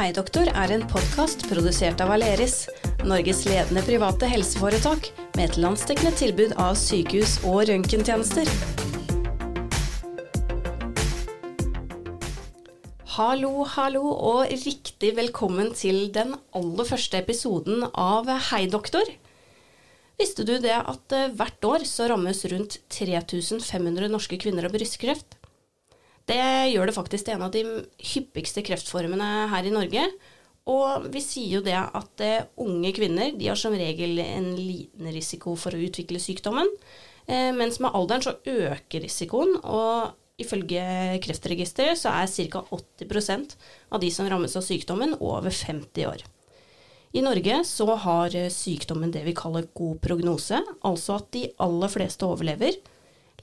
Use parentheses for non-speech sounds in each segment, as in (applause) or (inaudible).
Hei doktor er en podkast produsert av Aleris, Norges ledende private helseforetak, med et landsdekkende tilbud av sykehus og røntgentjenester. Hallo, hallo, og riktig velkommen til den aller første episoden av Hei doktor. Visste du det at eh, hvert år så rammes rundt 3500 norske kvinner av brystkreft? Det gjør det faktisk til en av de hyppigste kreftformene her i Norge. Og vi sier jo det at eh, unge kvinner de har som regel en liten risiko for å utvikle sykdommen. Eh, mens med alderen så øker risikoen, og ifølge Kreftregisteret så er ca. 80% av de som rammes av sykdommen, over 50 år. I Norge så har sykdommen det vi kaller god prognose, altså at de aller fleste overlever.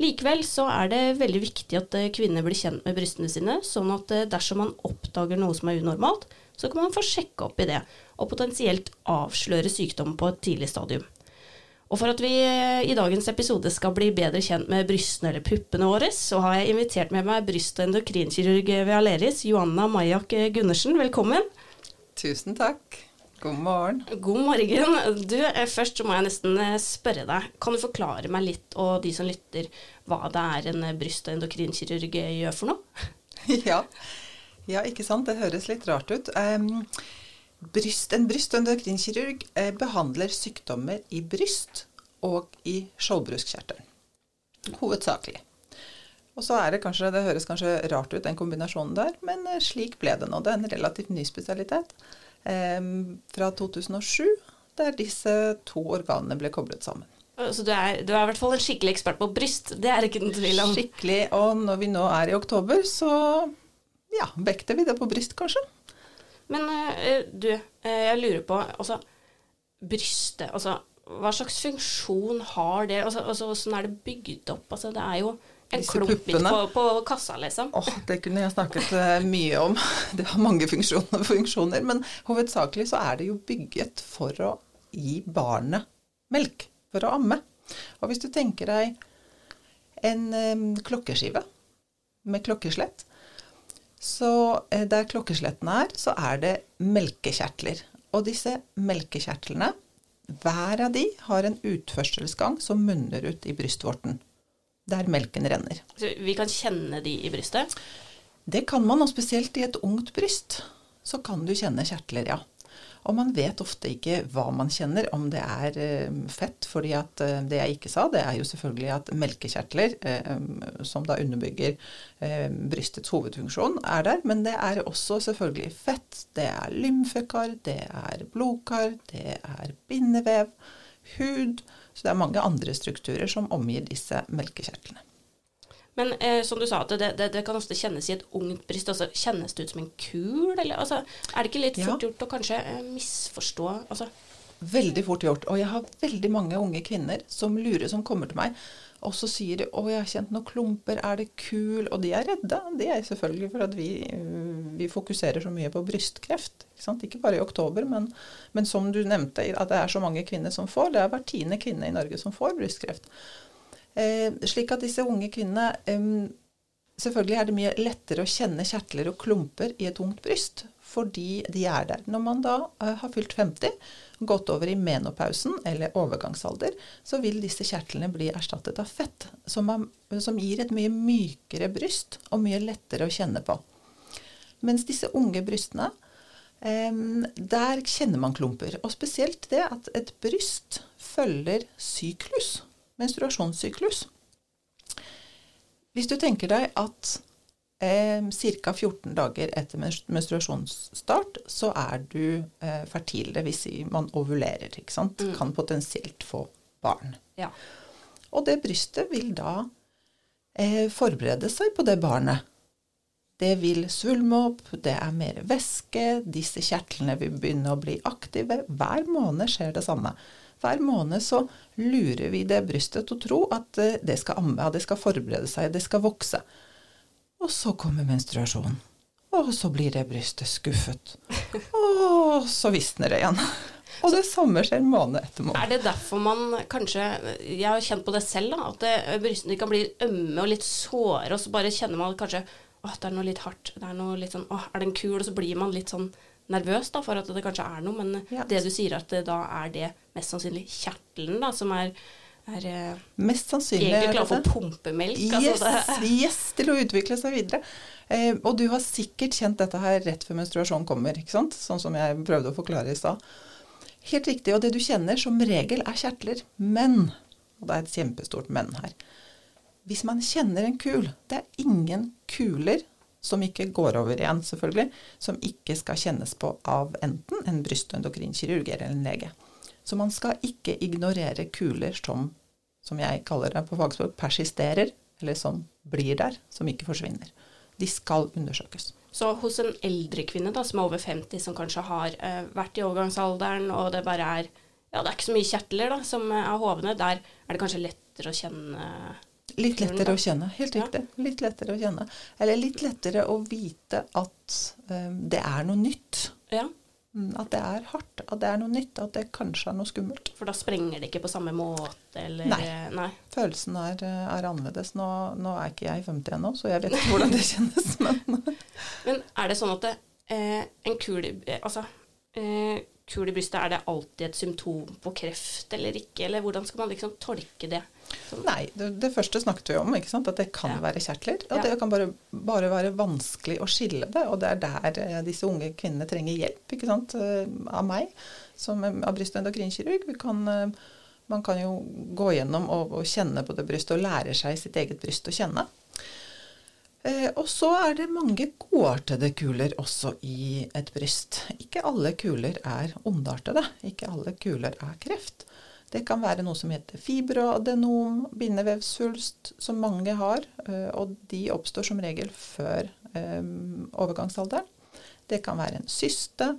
Likevel så er det veldig viktig at eh, kvinner blir kjent med brystene sine, sånn at eh, dersom man oppdager noe som er unormalt, så kan man få sjekke opp i det, og potensielt avsløre sykdom på et tidlig stadium. Og for at vi eh, i dagens episode skal bli bedre kjent med brystene eller puppene våre, så har jeg invitert med meg bryst- og endokrinkirurg ved Aleris, Joanna Majak Gundersen. Velkommen. Tusen takk. God morgen. God morgen. Du, eh, først så må jeg nesten eh, spørre deg. Kan du forklare meg litt, og de som lytter, hva det er en bryst- og endokrinkirurg gjør for noe? (laughs) ja. ja, ikke sant. Det høres litt rart ut. Um, bryst, en bryst- og endokrinkirurg eh, behandler sykdommer i bryst og i skjoldbruskkjertelen. Hovedsakelig. Og så er det kanskje, det høres kanskje rart ut, den kombinasjonen der, men slik ble det nå. Det er en relativt ny spesialitet fra 2007, der disse to organene ble koblet sammen. Så du er, du er, i hvert fall en skikkelig ekspert på bryst, det er ikke noen tvil om? Skikkelig, og når vi nå er i oktober, så ja, vekter vi det på bryst, kanskje. Men uh, du, uh, jeg lurer på, altså brystet, altså hva slags funksjon har det? Altså, altså Hvordan er det bygd opp? Altså, det er jo en klump på, på, kassa, liksom. Oh, det kunne jeg snakket uh, mye om. (laughs) Det har mange funksjoner, funksjoner, men hovedsakelig så er det jo bygget for å gi barnet melk. For å amme. Og hvis du tenker deg en klokkeskive med klokkeslett, så uh, der klokkeslettene er, så er det melkekjertler. Og disse melkekjertlene, hver av de har en utførselsgang som munner ut i brystvorten der melken renner. Så vi kan kjenne de i brystet? Det kan man, og spesielt i et ungt bryst så kan du kjenne kjertler, ja. Og man vet ofte ikke hva man kjenner, om det er uh, fett. fordi at uh, det jeg ikke sa, det er jo selvfølgelig at melkekjertler, uh, som da underbygger brystets hovedfunksjon, er der. Men det er også selvfølgelig fett. Det er lymfekar, det er blodkar, det er bindevev, hud. Så det er mange andre strukturer som omgir disse melkekjertlene. Men eh, som du sa, det, det, det, kan ofte kjennes i et ungt bryst. Altså, kjennes det ut som en kul? Eller, altså, er det ikke litt fort ja. gjort å kanskje eh, misforstå? Altså? Veldig fort gjort. Og jeg har veldig mange unge kvinner som lurer, som kommer til meg. Og så sier de 'Å, jeg har kjent noen klumper. Er det kul?' Og de er redde. Det er selvfølgelig for at vi, vi fokuserer så mye på brystkreft. Ikke, ikke bare i oktober, men, men, som du nevnte, at det er så mange kvinner som får. Det er hver tiende kvinne i Norge som får brystkreft. Eh, slik at disse unge kvinnene eh, Selvfølgelig er det mye lettere å kjenne kjertler og klumper i et ungt bryst, fordi de er der. Når man da eh, har fylt 50, gått over i menopausen eller overgangsalder, så vil disse kjertlene bli erstattet av fett, som, er, som gir et mye mykere bryst og mye lettere å kjenne på. Mens disse unge brystene, der kjenner man klumper. Og spesielt det at et bryst følger syklus, menstruasjonssyklus. Hvis du tenker deg at ca. 14 dager etter menstruasjonsstart så er du eh, fertil. Vil si man ovulerer, ikke sant. Mm. Kan potensielt få barn. Ja. Og det brystet vil da eh, forberede seg på det barnet. Det vil svulme opp, det er mer væske, disse kjertlene vil begynne å bli aktive. Hver måned skjer det samme. Hver måned så lurer vi det brystet til å tro at eh, det skal amme, det skal forberede seg, det skal vokse. Og så kommer menstruasjonen. Og så blir det brystet skuffet. (laughs) Og så visner det igjen. Og det samme skjer måned etter måned. Er det derfor man kanskje Jeg har kjent på det selv, da, at brystene kan bli ømme og litt såre, og så bare kjenner man kanskje åh, det er noe litt hardt. Det er noe litt sånn åh, er den kul? Og så blir man litt sånn nervøs da, for at det kanskje er noe. Men Ja. det du sier at det, da er det mest sannsynlig kjertelen da, som er, er eh, Mest sannsynlig egentlig klar for pumpemelk. Yes, Altså yes, til å utvikle seg videre. Eh, og du har sikkert kjent dette her rett før menstruasjon kommer, ikke sant? Sånn som jeg prøvde å forklare i stad. Helt riktig, og det du kjenner som regel er kjertler. Men, og det er et kjempestort men her, hvis man kjenner en kul Det er ingen kuler som ikke går over igjen, selvfølgelig, som ikke skal kjennes på av enten en bryst- og endokrinkirurg eller en lege. Så man skal ikke ignorere kuler som, som jeg kaller det på fagspråk, persisterer, eller som blir der, som ikke forsvinner. De skal undersøkes. Så hos en eldre kvinne da, som er over 50, som kanskje har eh, vært i overgangsalderen, og det bare er ja, det er ikke så mye kjertler da, som er hovne, der er det kanskje lettere å kjenne Litt lettere å kjenne. Helt Ja. riktig. Litt lettere å kjenne. Eller litt lettere å vite at um, det er noe nytt. Ja, At det er hardt. At det er noe nytt. At det kanskje er noe skummelt. for da sprenger det ikke på samme måte, eller Nei. nei. Følelsen er, er annerledes. Nå, nå er ikke jeg 50 ennå, så jeg vet ikke hvordan det kjennes. (laughs) Men Men er det sånn at det, eh, en kul eh, altså, eh, kul i brystet, er det alltid et symptom på kreft eller ikke? Eller hvordan skal man liksom tolke det? Nei, det, det første snakket vi om, at det kan Ja. være kjertler. Og Ja. det kan bare, bare være vanskelig å skille det. Og det er der eh, disse unge kvinnene trenger hjelp eh, av meg, som av bryst- og endokrinkirurg. Vi kan, eh, man kan jo gå gjennom og, og kjenne på det brystet, og lære seg sitt eget bryst å kjenne. Eh, og så er det mange godartede kuler også i et bryst. Ikke alle kuler er ondartede. Ikke alle kuler er kreft. Det kan være noe som heter fibroadenom, bindevevsvulst, som mange har. eh, Og de oppstår som regel før eh, overgangsalderen. Det kan være en syste.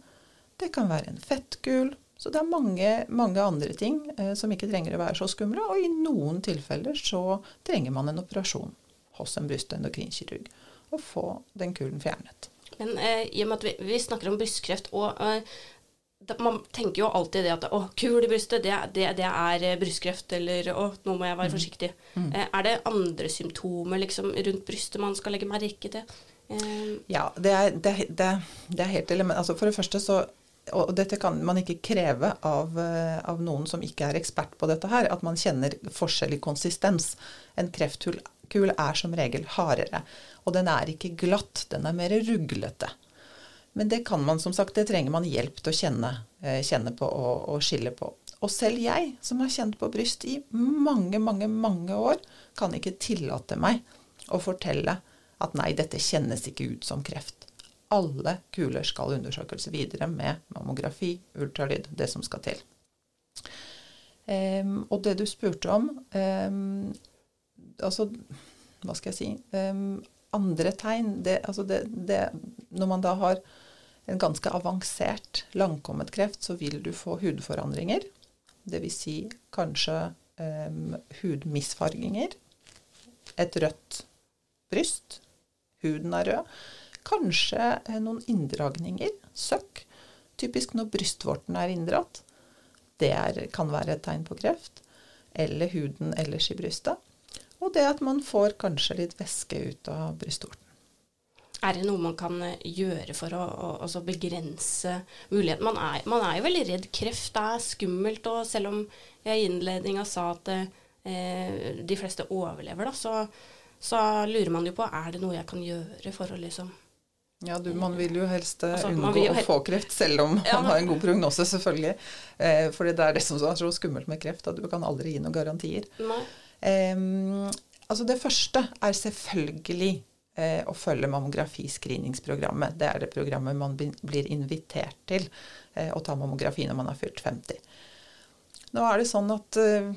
Det kan være en fettkul. Så det er mange, mange andre ting eh, som ikke trenger å være så skumle. Og i noen tilfeller så trenger man en operasjon hos en bryst- og. Og få den kulen fjernet. Men eh, i og med at vi, vi snakker om brystkreft, og da, man tenker jo alltid det at å, kul i brystet, det, det, det er eh, brystkreft, eller å, nå må jeg være forsiktig. Eh, er det andre symptomer liksom, rundt brystet man skal legge merke til? Eh, Ja, det er, det, det, er- det helt element. Altså for det første så og dette kan man ikke kreve av, av noen som ikke er ekspert på dette her, at man kjenner forskjell i konsistens. En kreftkul kul er som regel hardere, og den er ikke glatt, den er mer ruglete. Men det kan man, som sagt, det trenger man hjelp til å kjenne, eh, kjenne på og, og skille på. Og selv jeg, som har kjent på bryst i mange, mange, mange år, kan ikke tillate meg å fortelle at nei, dette kjennes ikke ut som kreft. Alle kuler skal undersøkes videre med mammografi, ultralyd, det som skal til. Um, og det du spurte om um, Altså, hva skal jeg si um, Andre tegn det, altså det, det, Når man da har en ganske avansert langkommet kreft, så vil du få hudforandringer. Dvs. Si kanskje em, hudmisfarginger. Et rødt bryst. Huden er rød. Kanskje eh, noen inndragninger. Søkk. Typisk når brystvorten er inndratt. Det er, kan være et tegn på kreft. Eller huden ellers i brystet. Og det at man får kanskje litt væske ut av brystvorten. Er det noe man kan eh, gjøre for å, å altså begrense muligheten? Man er, man er jo veldig redd kreft. Det er skummelt. Og selv om jeg i innledninga sa at eh, de fleste overlever, da, så, så lurer man jo på er det noe jeg kan gjøre for å liksom Ja, du, Man vil jo helst eh, Altså, unngå jo helst... å få kreft, selv om Ja, man har en god prognose, selvfølgelig. Eh, fordi det er det som er så skummelt med kreft, at du kan aldri gi noen garantier. Eh, altså Det første er selvfølgelig eh, å følge mammografi-screeningsprogrammet. Det er det programmet man blir invitert til eh, å ta mammografi når man har fylt 50. Nå er det sånn at eh,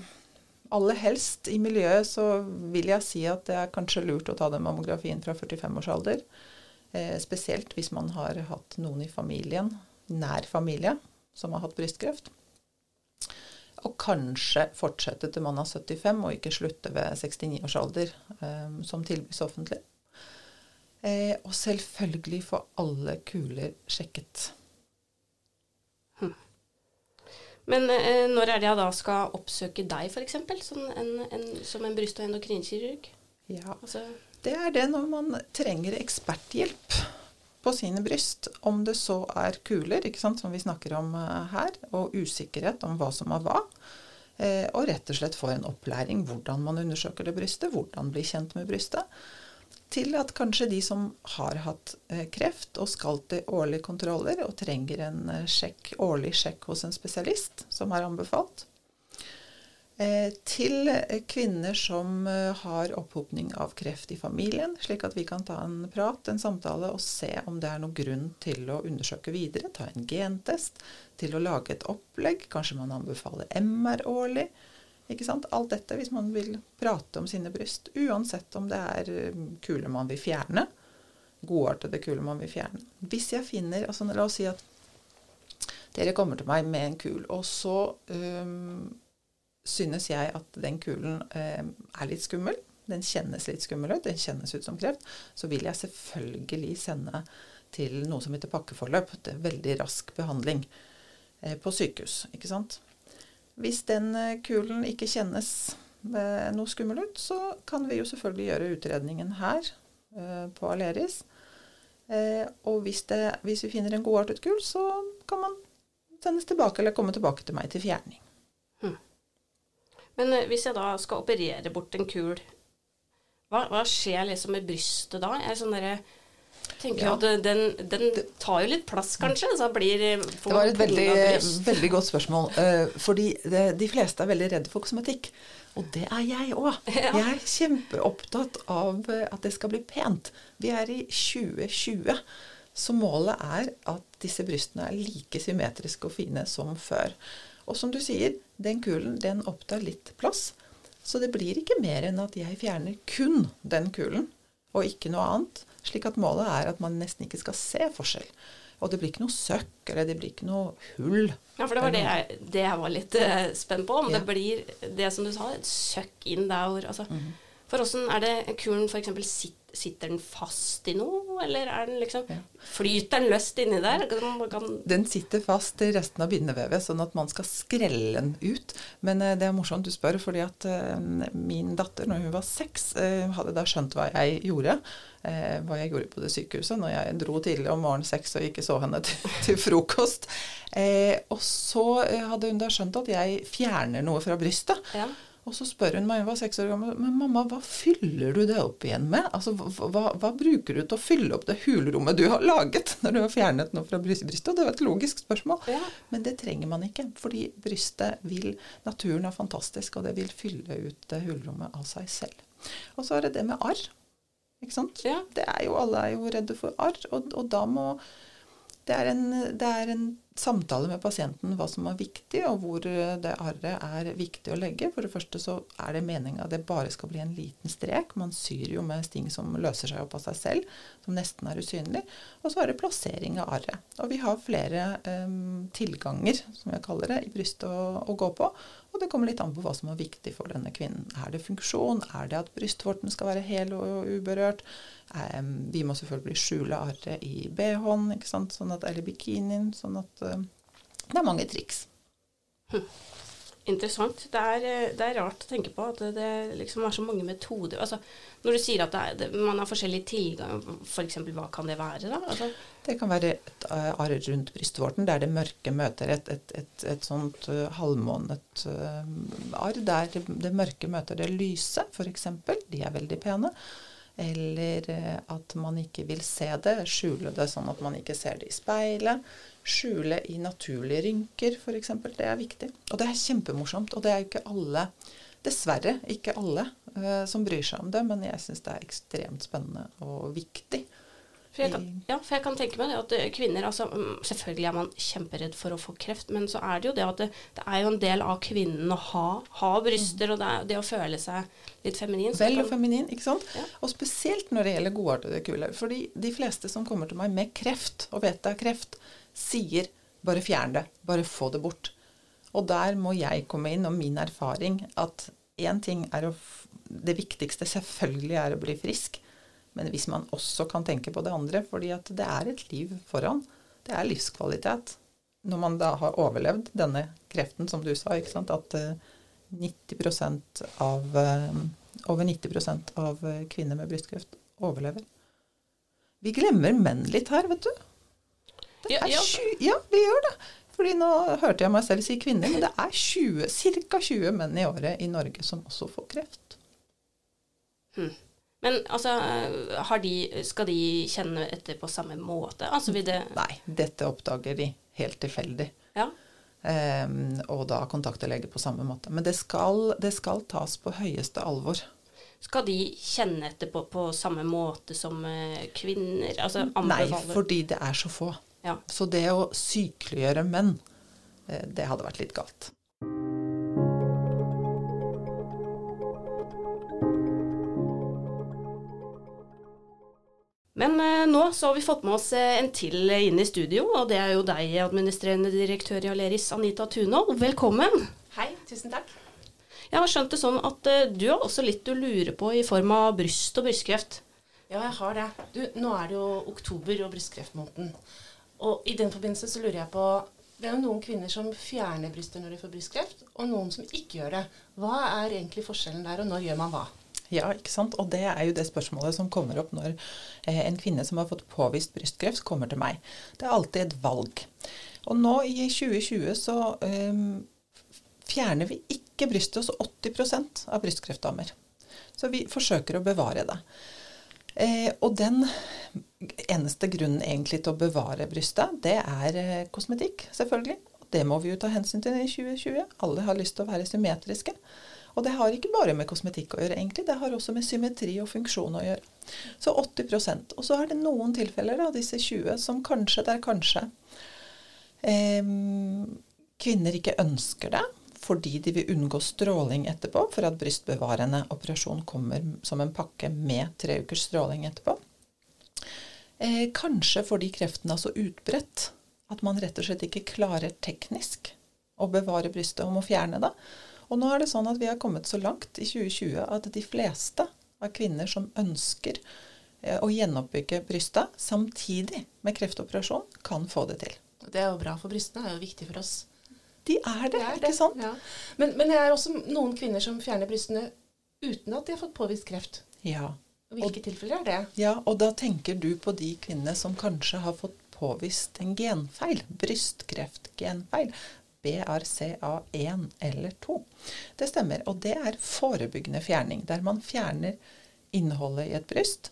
aller helst i miljøet så vil jeg si at det er kanskje lurt å ta den mammografien fra 45 års alder. Eh, spesielt hvis man har hatt noen i familien, nær familie, som har hatt brystkreft. Og kanskje fortsette til man er 75, og ikke slutte ved 69 års alder, eh, som tilbys offentlig. Eh, og selvfølgelig få alle kuler sjekket. Men eh, når er det jeg da skal oppsøke deg, f.eks., som en, en, som en bryst- og endokrinkirurg? Ja. Altså, Det er det når man trenger eksperthjelp på sine bryst, om det så er kuler, ikke sant, som vi snakker om eh, her, og usikkerhet om hva som er hva. Eh, og rett og slett få en opplæring hvordan man undersøker det brystet, hvordan bli kjent med brystet. Til at kanskje de som har hatt eh, kreft og skal til årlige kontroller og trenger en sjekk, årlig sjekk hos en spesialist, som er anbefalt, Eh, til kvinner som eh, har opphopning av kreft i familien, slik at vi kan ta en prat, en samtale, og se om det er noen grunn til å undersøke videre. Ta en gentest, til å lage et opplegg. Kanskje man anbefaler MR årlig. Ikke sant? Alt dette hvis man vil prate om sine bryst. Uansett om det er eh, kuler man vil fjerne. Godartede kuler man vil fjerne. Hvis jeg finner altså La oss si at dere kommer til meg med en kul, og så um, synes jeg at den kulen um, er litt skummel. Den kjennes litt skummel ut. Den kjennes ut som kreft. Så vil jeg selvfølgelig sende til noe som heter pakkeforløp. Det er veldig rask behandling eh, på sykehus. ikke sant? Hvis den eh, kulen ikke kjennes eh, noe skummel ut, så kan vi jo selvfølgelig gjøre utredningen her eh, på Aleris. Og hvis, det, hvis vi finner en godartet kul, så kan man sendes tilbake eller komme tilbake til meg til fjerning. Men eh, hvis jeg da skal operere bort en kul, hva, hva skjer liksom med brystet da? Er det sånn der, tenker ja. at den, den, tar jo litt plass, kanskje. Så blir eh, Det var et veldig, veldig, godt spørsmål. Uh, fordi det, de fleste er veldig redde for kosmetikk. Og det er jeg òg. (laughs) Ja. Jeg er kjempeopptatt av at det skal bli pent. Vi er i 2020. Så målet er at disse brystene er like symmetriske og fine som før. Og som du sier, den kulen den opptar litt plass. Så det blir ikke mer enn at jeg fjerner kun den kulen, og ikke noe annet. Slik at målet er at man nesten ikke skal se forskjell. Og det blir ikke noe søkk, eller det blir ikke noe hull. Ja, for det var det jeg, det jeg var litt uh, spent på. Om ja. det blir det som du sa, et søkk inn der hvor altså, mm -hmm. For åssen er det kuren f.eks. sitter Sitter den fast i noe, eller er den liksom ja. Flyter den løst inni der? Kan, den sitter fast i resten av bindevevet, sånn at man skal skrelle den ut. Men uh, det er morsomt du spør, fordi at uh, min datter, når hun var seks, uh, hadde da skjønt hva jeg gjorde. hva jeg gjorde på det sykehuset når jeg dro tidlig om morgenen seks og ikke så henne til, (laughs) til frokost. og så hadde hun da skjønt at jeg fjerner noe fra brystet. Ja. Og så spør hun meg, hun var seks år gammel, men mamma, hva fyller du det opp igjen med? Altså, hva, hva, bruker du til å fylle opp det hulrommet du har laget (laughs) når du har fjernet noe fra brystet? Det var et logisk spørsmål. Ja. Men det trenger man ikke, fordi brystet vil Naturen er fantastisk, og det vil fylle ut det hulrommet av seg selv. Og så er det det med arr. Ikke sant? Ja. Det er jo, alle er jo redde for arr, og, og da må det er, en, det er en samtale med pasienten hva som er viktig, og hvor det arret er viktig å legge. For det første så er det meninga at det bare skal bli en liten strek. Man syr jo med ting som løser seg opp av seg selv, som nesten er usynlig. Og så er det plassering av arret. Og vi har flere eh, tilganger, som jeg kaller det, i brystet å, å, gå på. Og det kommer litt an på hva som er viktig for denne kvinnen. Er det funksjon? Er det at brystvorten skal være hel og uberørt? Eh, vi må selvfølgelig skjule arret i bh-en sånn eller bikinien, sånn at det er mange triks. Hm. Interessant. Det er, eh, det er, rart å tenke på at det liksom er så mange metoder. Altså, når du sier at er, det, man har forskjellig tilgang, f.eks. hva kan det være? da? Altså, det kan være et uh, arr rundt brystvorten der det mørke møter et, et, et, et sånt uh, halvmånet uh, arr. Der det, det, mørke møter det lyse, f.eks. De er veldig pene. Eller at man ikke vil se det. Skjule det sånn at man ikke ser det i speilet skjule i naturlige rynker, f.eks. Det er viktig. Og det er kjempemorsomt. Og det er jo ikke alle, dessverre ikke alle, uh, som bryr seg om det, men jeg syns det er ekstremt spennende og viktig. For kan, ja, for jeg kan tenke meg det at eh, kvinner altså, mm, Selvfølgelig er man kjemperedd for å få kreft, men så er det jo det at det, det er jo en del av kvinnen å ha, ha bryster, mm. og det, det, å føle seg litt feminin. Vel og feminin, ikke sant. Ja. Og spesielt når det gjelder godartede kuler. Fordi de fleste som kommer til meg med kreft, og vet det er kreft, sier 'bare fjern det', bare få det bort. Og der må jeg komme inn, og min erfaring, at én ting er å Det viktigste selvfølgelig er å bli frisk. Men hvis man også kan tenke på det andre, fordi at det er et liv foran. Det er livskvalitet. Når man da har overlevd denne kreften, som du sa, ikke sant, at 90 eh, av eh, Over 90 av eh, kvinner med brystkreft overlever. Vi glemmer menn litt her, vet du. Det Ja, er ja. tju- ja, vi gjør det. Fordi nå hørte jeg meg selv si kvinner, men det er 20, ca. 20 menn i året i Norge som også får kreft. Men altså, har de, skal de kjenne etter på samme måte? Altså det Nei, dette oppdager de helt tilfeldig. Ja. Um, og da kontakter lege på samme måte. Men det skal, det skal tas på høyeste alvor. Skal de kjenne etter på, på samme måte som eh, kvinner? Altså Nei, fordi det er så få. Ja. Så det å sykeliggjøre menn, eh, det hadde vært litt galt. Men eh, nå så har vi fått med oss eh, en til inn i studio, og det er jo deg, administrerende direktør i Aleris, Anita Tunhold. Velkommen. Hei, tusen takk. Jeg har skjønt det sånn at eh, du har også litt du lurer på i form av bryst og brystkreft. Ja, jeg har det. Du, nå er det jo oktober og brystkreftmåneden. Og i den forbindelse så lurer jeg på Det er jo noen kvinner som fjerner brystet når de får brystkreft, og noen som ikke gjør det. Hva er egentlig forskjellen der, og når gjør man hva? Ja, ikke sant? Og det er jo det spørsmålet som kommer opp når eh, en kvinne som har fått påvist brystkreft, kommer til meg. Det er alltid et valg. Og nå i 2020 så eh, fjerner vi ikke brystet hos 80% av brystkreftdamer. Så vi forsøker å bevare det. Eh, og den eneste grunnen egentlig til å bevare brystet, det er eh, kosmetikk, selvfølgelig. Det må vi jo ta hensyn til i 2020. Alle har lyst til å være symmetriske. Og det har ikke bare med kosmetikk å gjøre, egentlig. Det har også med symmetri og funksjon å gjøre. Så 80% Og så er det noen tilfeller av disse 20 som kanskje, det er kanskje eh, kvinner ikke ønsker det fordi de vil unngå stråling etterpå, for at brystbevarende operasjon kommer som en pakke med tre ukers stråling etterpå. Eh, kanskje fordi kreften er så utbredt at man rett og slett ikke klarer teknisk å bevare brystet og må fjerne det. Og nå er det sånn at vi har kommet så langt i 2020 at de fleste av kvinner som ønsker eh, å gjenoppbygge brystet samtidig med kreftoperasjon, kan få det til. Det er jo bra for brystene, det er jo viktig for oss. De er det, Det er ikke det, sant? Ja. Men, men det er også noen kvinner som fjerner brystene uten at de har fått påvist kreft. Ja. Hvilke tilfeller er det? ja. Og da tenker du på de kvinnene som kanskje har fått påvist en genfeil. Brystkreftgenfeil. BRCA1 eller 2. Det stemmer. Og det er forebyggende fjerning, der man fjerner innholdet i et bryst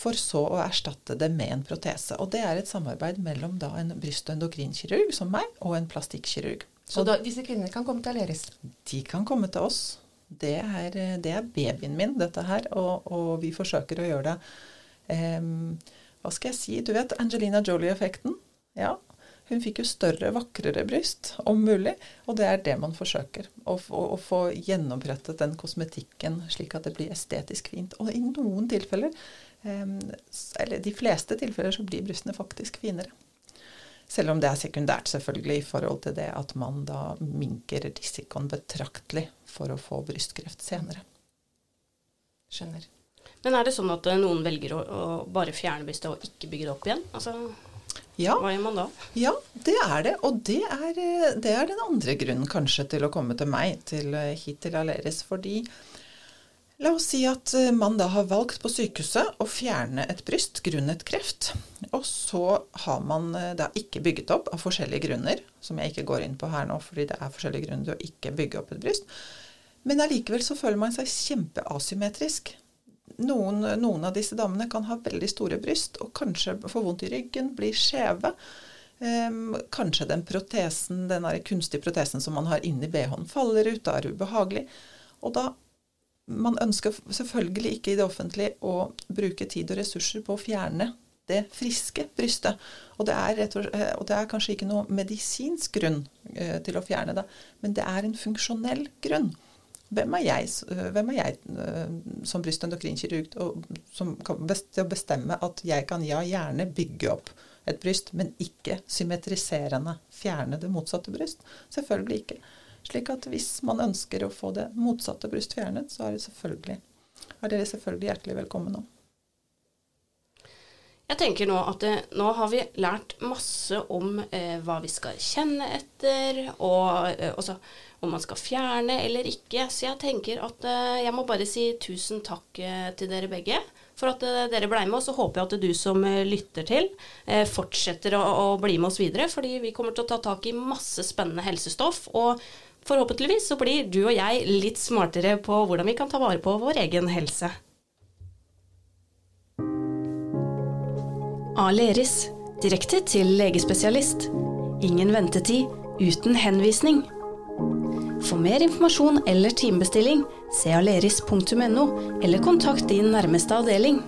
for så å erstatte det med en protese. Og det er et samarbeid mellom da en bryst- og endokrinkirurg som meg, og en plastikkirurg. Så da, disse kvinnene kan komme til Aleris. De kan komme til oss. Det er, det er babyen min, dette her, og, og vi forsøker å gjøre det em, Hva skal jeg si? Du vet Angelina Jolie-effekten? Ja. Hun fikk jo større, vakrere bryst, om mulig. Og det er det man forsøker. Å, få- å få gjennombrettet den kosmetikken slik at det blir estetisk fint. Og i noen tilfeller, em, eller de fleste tilfeller, så blir brystene faktisk finere. Selv om det er sekundært, selvfølgelig, i forhold til det at man da minker risikoen betraktelig for å få brystkreft senere. Skjønner. Men er det sånn at eh, noen velger å, å bare fjerne brystet og ikke bygge det opp igjen? Altså, Ja, hva gjør man da? ja, det er det. Og det er, eh, det er den andre grunnen kanskje til å komme til meg, til, eh, hit til Aleris. Fordi la oss si at eh, man da har valgt på sykehuset å fjerne et bryst grunnet kreft. Og så har man da ikke bygget opp av forskjellige grunner, som jeg ikke går inn på her nå, fordi det er forskjellige grunner til å ikke bygge opp et bryst. Men allikevel så føler man seg kjempeasymmetrisk. Noen, noen av disse damene kan ha veldig store bryst og kanskje få vondt i ryggen, bli skjeve. Um, kanskje den protesen, den kunstige protesen som man har inni BH-en, faller ut, da er det ubehagelig. Og da Man ønsker selvfølgelig ikke i det offentlige å bruke tid og ressurser på å fjerne det friske brystet. Og det er, og, eh, og det er kanskje ikke noe medisinsk grunn eh, til å fjerne det, men det er en funksjonell grunn. Hvem er jeg, øh, hvem er jeg øh, som bryst- og endokrinkirurg og- som til å bestemme at jeg kan ja, gjerne bygge opp et bryst, men ikke symmetriserende fjerne det motsatte bryst? Selvfølgelig ikke. Slik at hvis man ønsker å få det motsatte bryst fjernet, så er, det selvfølgelig, er dere selvfølgelig hjertelig velkommen nå. Jeg tenker nå at det, nå har vi lært masse om eh, hva vi skal kjenne etter, og eh, også om man skal fjerne eller ikke. Så jeg tenker at eh, jeg må bare si tusen takk eh, til dere begge for at eh, dere ble med. Og så håper jeg at du som eh, lytter til, eh, fortsetter å, å bli med oss videre. Fordi vi kommer til å ta tak i masse spennende helsestoff. Og forhåpentligvis så blir du og jeg litt smartere på hvordan vi kan ta vare på vår egen helse. Aleris. Direkte til legespesialist. Ingen ventetid uten henvisning. For mer informasjon eller timebestilling, se aleris.no, eller kontakt din nærmeste avdeling.